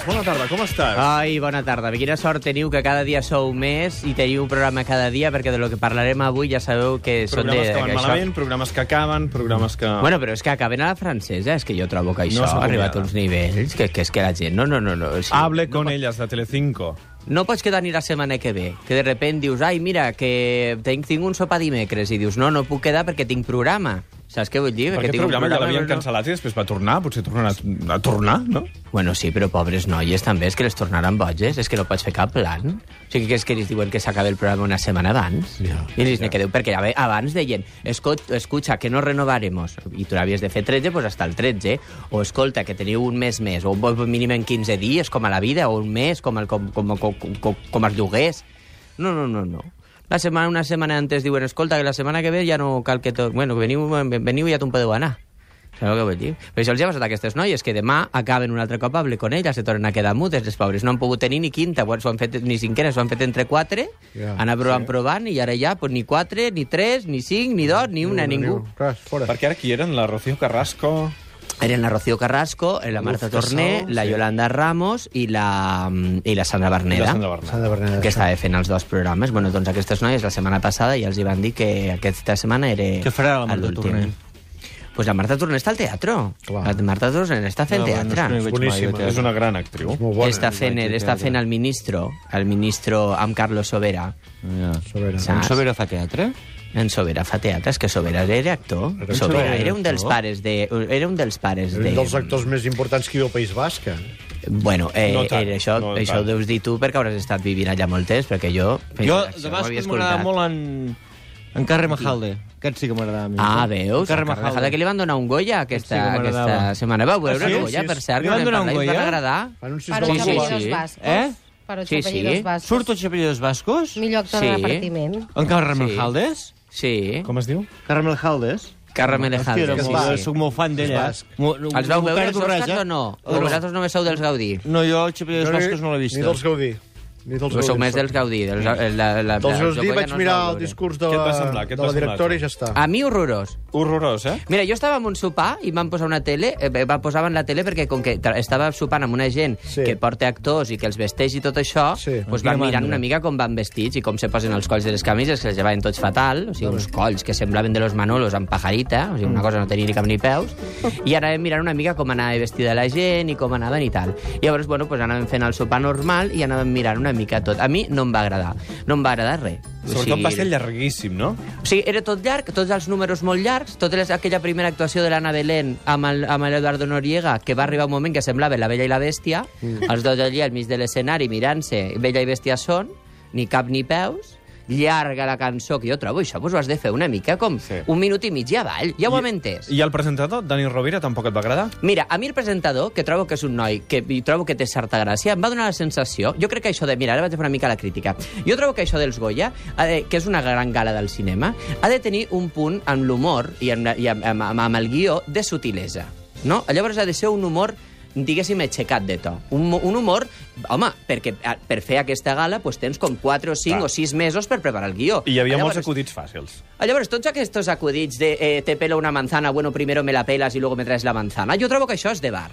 Borràs, bona tarda, com estàs? Ai, bona tarda. Quina sort teniu que cada dia sou més i teniu un programa cada dia, perquè de lo que parlarem avui ja sabeu que són de... programes que van malament, programes que acaben, programes que... Bueno, però és que acaben a la francesa, és que jo trobo que això No ha arribat a uns nivells que, que és que la gent... No, no, no. no o sigui, Hable no, con pot- ellas, de Telecinco. No pots quedar ni la setmana que ve, que de repent dius, ai, mira, que tinc, tinc un sopar dimecres, i dius, no, no puc quedar perquè tinc programa. Saps què vull dir? Per aquest programa ja l'havien no- cancel·lat i després va tornar, potser tornarà a tornar, no? Bueno, sí, però pobres noies també, és que les tornaran boges, és que no pots fer cap plan. O sigui, que és que ells diuen que s'acaba el programa una setmana abans. Ja, I ells ne quedeu, perquè a abans deien, "Esco- escucha, que no renovaremos, i tu havies de fer 13, pues hasta el 13, o escolta, que teniu un mes més, o un mínim en 15 dies, com a la vida, o un mes, com, el, com, com, com, com, com els lloguers. No, no, no, no. La setmana, una setmana antes diuen, escolta, que la setmana que ve ja no cal que tot... Bueno, que veniu, veniu i ja te'n podeu anar. Sabeu què vull dir? Per això els ha passat a aquestes noies, que demà acaben un altre cop a con elles, se tornen a quedar mutes, les pobres. No han pogut tenir ni quinta, bueno, s'ho han fet, ni cinquena, s'ho han fet entre quatre, Ja, han provant, sí. provant, i ara ja pues, ni quatre, ni tres, ni cinc, ni dos, ni una, ningú. Res, fora. Perquè ara qui eren? La Rocío Carrasco... Eren la Rocío Carrasco, la Marta Uf, Torné, la sí. Yolanda Ramos i la, i la Sandra Berneda. la Sandra. S'ha de Berneda. que estava fent els dos programes. Bueno, doncs aquestes noies la setmana passada ja els hi van dir que aquesta setmana era Què farà la Marta. Torné? Pues la Marta Torné està al teatre. La Marta Torné està fent No, teatre. és no Boníssima. mai, És una gran actriu. Molt bona. està fent, a està fent el ministro, el ministro amb Carlos Sobera. Ja. Sobera. Saps? En Sobera fa teatre? En Sobera fa teatre, és que Sobera era actor. Era Sobera Sobera era un dels pares de... Era un dels pares Un de... dels actors més importants que hi al País Basc. eh? Bueno, eh, No tant, era això, no això tant. ho deus dir tu perquè hauràs estat vivint allà molt temps, perquè jo... Jo, de bascos m'agradava escoltat. molt en... En Carre Majalde. Aquest sí que m'agradava a mi. Ah, veus? En Carre Carme Majalde. que li van donar un Goya aquesta, Sí aquesta setmana. Va veure Ah, sí? el Goya, Sí, per cert, Li que un i us Goya? va agradar. Los sí, apellidos sí. vascos. Eh? Para los Sí, sí. vascos. Surto els apellidos bascos? Millor actor Sí. de repartiment. En Carre Sí. Majaldes? Sí, Com es diu? Carre Majaldes? Carme Hòstia, Lejalde. era sí, sí. soc molt fan d'ella. M'ho- Els vau veure, els Oscars eh? o no? O No. vosaltres només sou dels Gaudí? No, jo els apellidos bascos no l'he vist. Ni dels Gaudí. Ni dels Però sou més dels Gaudí. Dels, la, la, la, Dels els Gaudí vaig mirar el veure. discurs de la, semblar? De la directora i ja està. A mi horrorós. Horrorós, eh? Mira, jo estava en un sopar i van posar una tele, eh, va posaven la tele perquè com que estava sopant amb una gent Sí. que porta actors i que els vesteix i tot això, Sí. doncs van mirant mandra. una mica com van vestits i com se posen els colls de les camises, que els llevaven tots fatal, o sigui, uns colls que semblaven de los Manolos amb pajarita, o sigui, una cosa no tenia ni cap ni peus, i anàvem mirant una mica com anava vestida la gent i com anaven i tal. I llavors, bueno, doncs anàvem fent el sopar normal i anàvem mirant una mica tot. A mi no em va agradar. No em va agradar res. O Sobretot sigui, va ser llarguíssim, no? o sigui, era tot llarg, tots els números molt llargs, tota les, aquella primera actuació de l'Anna Belén amb l'Eduardo Noriega, que va arribar un moment que semblava la Bella i la Bèstia, Mm. els dos allí al mig de l'escenari mirant-se, Bella i Bèstia són, ni cap ni peus, llarga la cançó, que jo trobo això, doncs ho has de fer una mica com Sí. un minut i mig i avall, ja ho hem entès. I el presentador, Dani Rovira, tampoc et va agradar? Mira, a mi el presentador, que trobo que és un noi, que i trobo que té certa gràcia, em va donar la sensació, jo crec que això de... Mira, ara vaig fer una mica la crítica. Jo trobo que això dels Goya, de, que és una gran gala del cinema, ha de tenir un punt amb l'humor i, amb, i amb, amb, amb el guió de sutilesa. No? Llavors ha de ser un humor diguéssim, aixecat de to. Un, un humor... Home, perquè a- per fer aquesta gala pues, tens com 4 o 5 Clar. o 6 mesos per preparar el guió. I hi havia Llavors, molts acudits fàcils. Ah, Llavors, tots aquests acudits de eh, te pelo una manzana, bueno, primero me la pelas y luego me traes la manzana, jo trobo que això és de bar.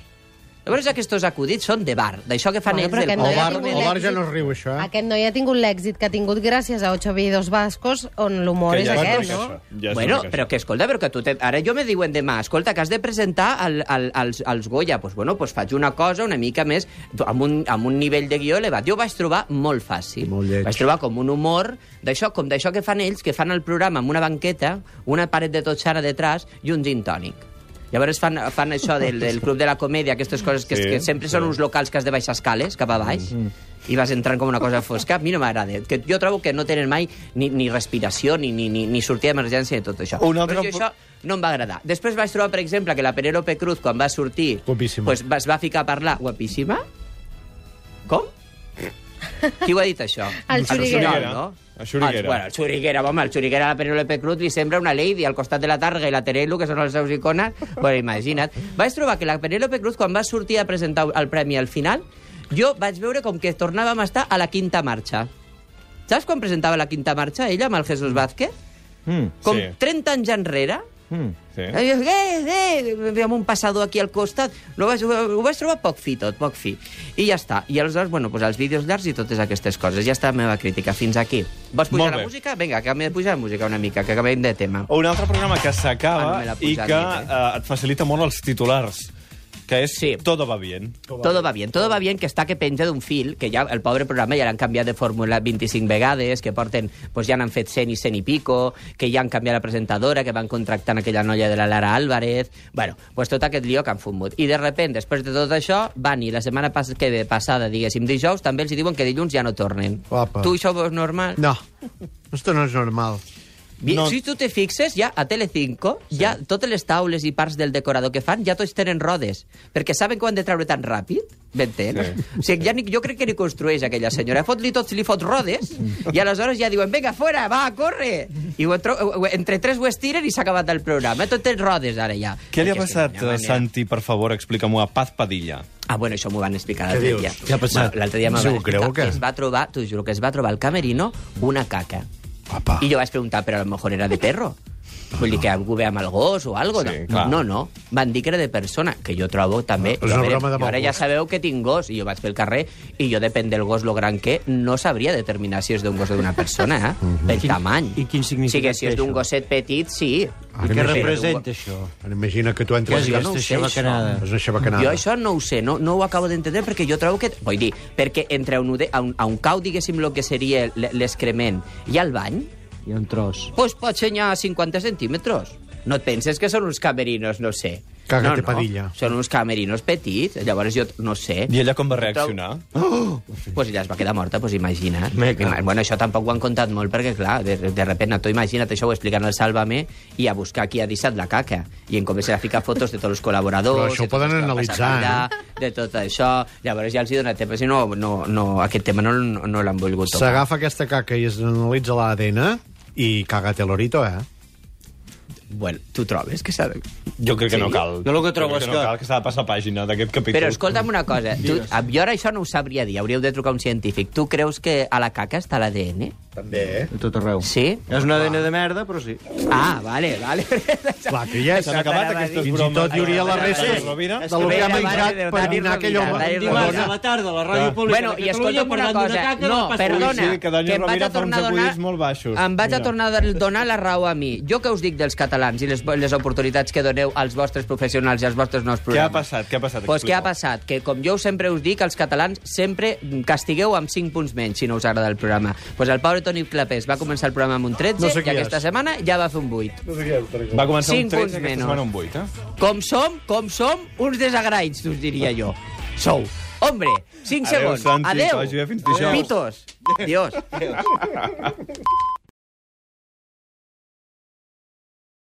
Llavors, aquests acudits són de bar, d'això que fan Bueno, ells del Al noi ha bar, al bar ja no es riu, això, eh? Aquest noi ha tingut l'èxit que ha tingut gràcies a Ocho Vídeos Bascos, on l'humor és ja aquest, no? Ja bueno, però que escolta, però que tu te... ara jo me diuen demà, escolta, que has de presentar el, el, els, els Goya. Pues, bueno, pues faig una cosa una mica més, amb un, amb un nivell de guió elevat. Jo ho vaig trobar molt fàcil. Molt lleig. Vaig trobar com un humor d'això, com d'això que fan ells, que fan el programa amb una banqueta, una paret de totxana detrás i un gin tònic. Llavors fan, fan això del, del Club de la Comèdia, aquestes coses que, Sí, que sempre sí. són uns locals que has de baixar escales cap a baix i vas entrant com una cosa fosca. A mi no m'agrada. Que jo trobo que no tenen mai ni, ni respiració, ni, ni, ni, ni sortir d'emergència de tot això. Un altre Però jo això no em va agradar. Després vaig trobar, per exemple, que la Penélope Cruz, quan va sortir, Guapíssima. pues, va- es va ficar a parlar... Guapíssima? Com? Qui ho ha dit, això? El Xuriguera. Oriol, no? El Xuriguera. El, bueno, el Xuriguera, home, el Xuriguera a la Penélope Cruz li sembla una lady al costat de la Targa i la Terelu, que són els seus icones. Bueno, imagina't. Vaig trobar que la Penélope Cruz, quan va sortir a presentar el premi al final, jo vaig veure com que tornàvem a estar a la quinta marxa. Saps quan presentava la quinta marxa, ella, amb el Jesús Vázquez? Mm. Com Sí. 30 anys enrere, Mm. Sí. Eh, eh, eh, amb un passador aquí al costat. No ho, vaig, ho vaig trobar poc fi tot, poc fi. I ja està. I aleshores, bueno, pues, els vídeos llargs i totes aquestes coses. Ja està la meva crítica. Fins aquí. Vols pujar la música? Vinga, que de pujar la música una mica, que acabem de tema. O un altre programa que Ah, no s'acaba me l'ha i que ni, eh, et facilita molt els titulars, que és Sí. Todo va bien. Todo va bien. Todo va bien que està que penja d'un fil, que ja el pobre programa ja l'han canviat de fórmula 25 vegades, que porten, pues ja n'han fet 100 i 100 i pico, que ja han canviat la presentadora, que van contractant aquella noia de la Lara Álvarez... Bueno, pues tot aquest lío que han fumut. I de repent, després de tot això, van i la setmana pas que ve passada, diguéssim, dijous, també els diuen que dilluns ja no tornen. Apa. Tu això ho veus normal? No, esto no és normal. No. Si tu te fixes, ja a Telecinco, sí. ja totes les taules i parts del decorador que fan, ja tots tenen rodes, perquè saben que ho han de treure tan ràpid, m'entens? Sí. O sigui, ja ni, jo crec que ni construeix aquella senyora. Fot-li tots, li fot rodes, i aleshores ja diuen, vinga, fora, va, corre! I ho, tro- ho- entre tres ho estiren i s'ha acabat el programa. Tot té rodes, ara ja. Què li ha passat, que. Santi, per favor, explica'm-ho a Paz Padilla? Ah, bueno, això m'ho van explicar l'altre dia. Què ha passat? Bueno, L'altre dia m'ho van explicar. o què? Es va trobar, t'ho juro, que es va trobar al camerino una caca. Apa. I jo vaig preguntar, però a lo mejor era de perro. Vull dir que algú ve amb el gos o algo. Sí, no? clar. no, no. Van dir que era de persona, que jo trobo també... És una jo, a veure, broma de jo ara ja sabeu que tinc gos, i jo vaig pel carrer, i jo, depèn del gos lo gran que, no sabria determinar si és d'un gos o d'una persona, eh? Pel tamany. i quin significat Sí, que si és d'un gosset petit, sí. Ara I què imagina- representa, això? Ara imagina que tu Què entres... és jo no ho aquesta sé, xabacanada? És una xabacanada. Jo això no ho sé, no, no ho acabo d'entendre perquè jo trobo que... Vull dir, perquè entre un, ude- a un, a un cau, diguéssim, el que seria l'excrement i al bany, Hi ha un tros. pues pot senyar 50 centímetres. No et penses que són uns camerinos, no sé. Cágate, no, no. Padilla. Són uns camerinos petits, llavors jo no sé. I ella com va reaccionar? Pues ella es va quedar morta, pues imagina't. Ima- Bueno, això tampoc ho han contat molt perquè, clar, de, de repente, tu imagina't això, ho expliquen al Sálvame i a buscar qui ha deixat la caca. I en començar a ficar fotos de tots els col·laboradors... Però això ho poden analitzar, allà, De tot això. Llavors ja els hi dona temps, si no, no, no, aquest tema no, no, no l'han volgut tocar. S'agafa aquesta caca i es analitza l'ADN i cagate lorito, eh? Bueno, tu trobes que s'ha de... Jo crec que Sí. no cal. Jo el que trobo crec és no que- cal, que s'ha de passar pàgina d'aquest capítol. Però escolta'm una cosa, tu, jo ara això no ho sabria dir, hauríeu de trucar un científic. Tu creus que a la caca està l'ADN? També, eh? De tot arreu. Sí? És un ADN de merda, però sí. Ah, vale, vale. Clar que és. S'han acabat aquestes Fins i bromes. tot hi hauria la de resta Dani Rovira. de lo que ha menjat de per dinar aquell home. Rovira. a la tarda, la ràdio pública Bueno, i escolta'm una cosa. No, perdona, Sí, que Dani em vaig a tornar a donar... molt baixos. Em vaig a tornar a donar la raó a mi. Jo que us dic dels catalans i les, les oportunitats que doneu als vostres professionals i als vostres nous Què ha programes. passat? Què ha passat? Pues què ha passat? Que, com jo sempre us dic, els catalans sempre castigueu amb 5 punts menys si no us agrada el programa. Pues el pobre Toni Clapés va començar el programa amb un 13 No sé i aquesta és. setmana ja va fer un 8. Va començar un Cinc 13, punts aquesta menys. setmana un 8, eh? Com som, com som, uns desagraïts, us diria jo. Sou. Hombre, 5 Adéu, segons. Santi, que Adéu. vagi bé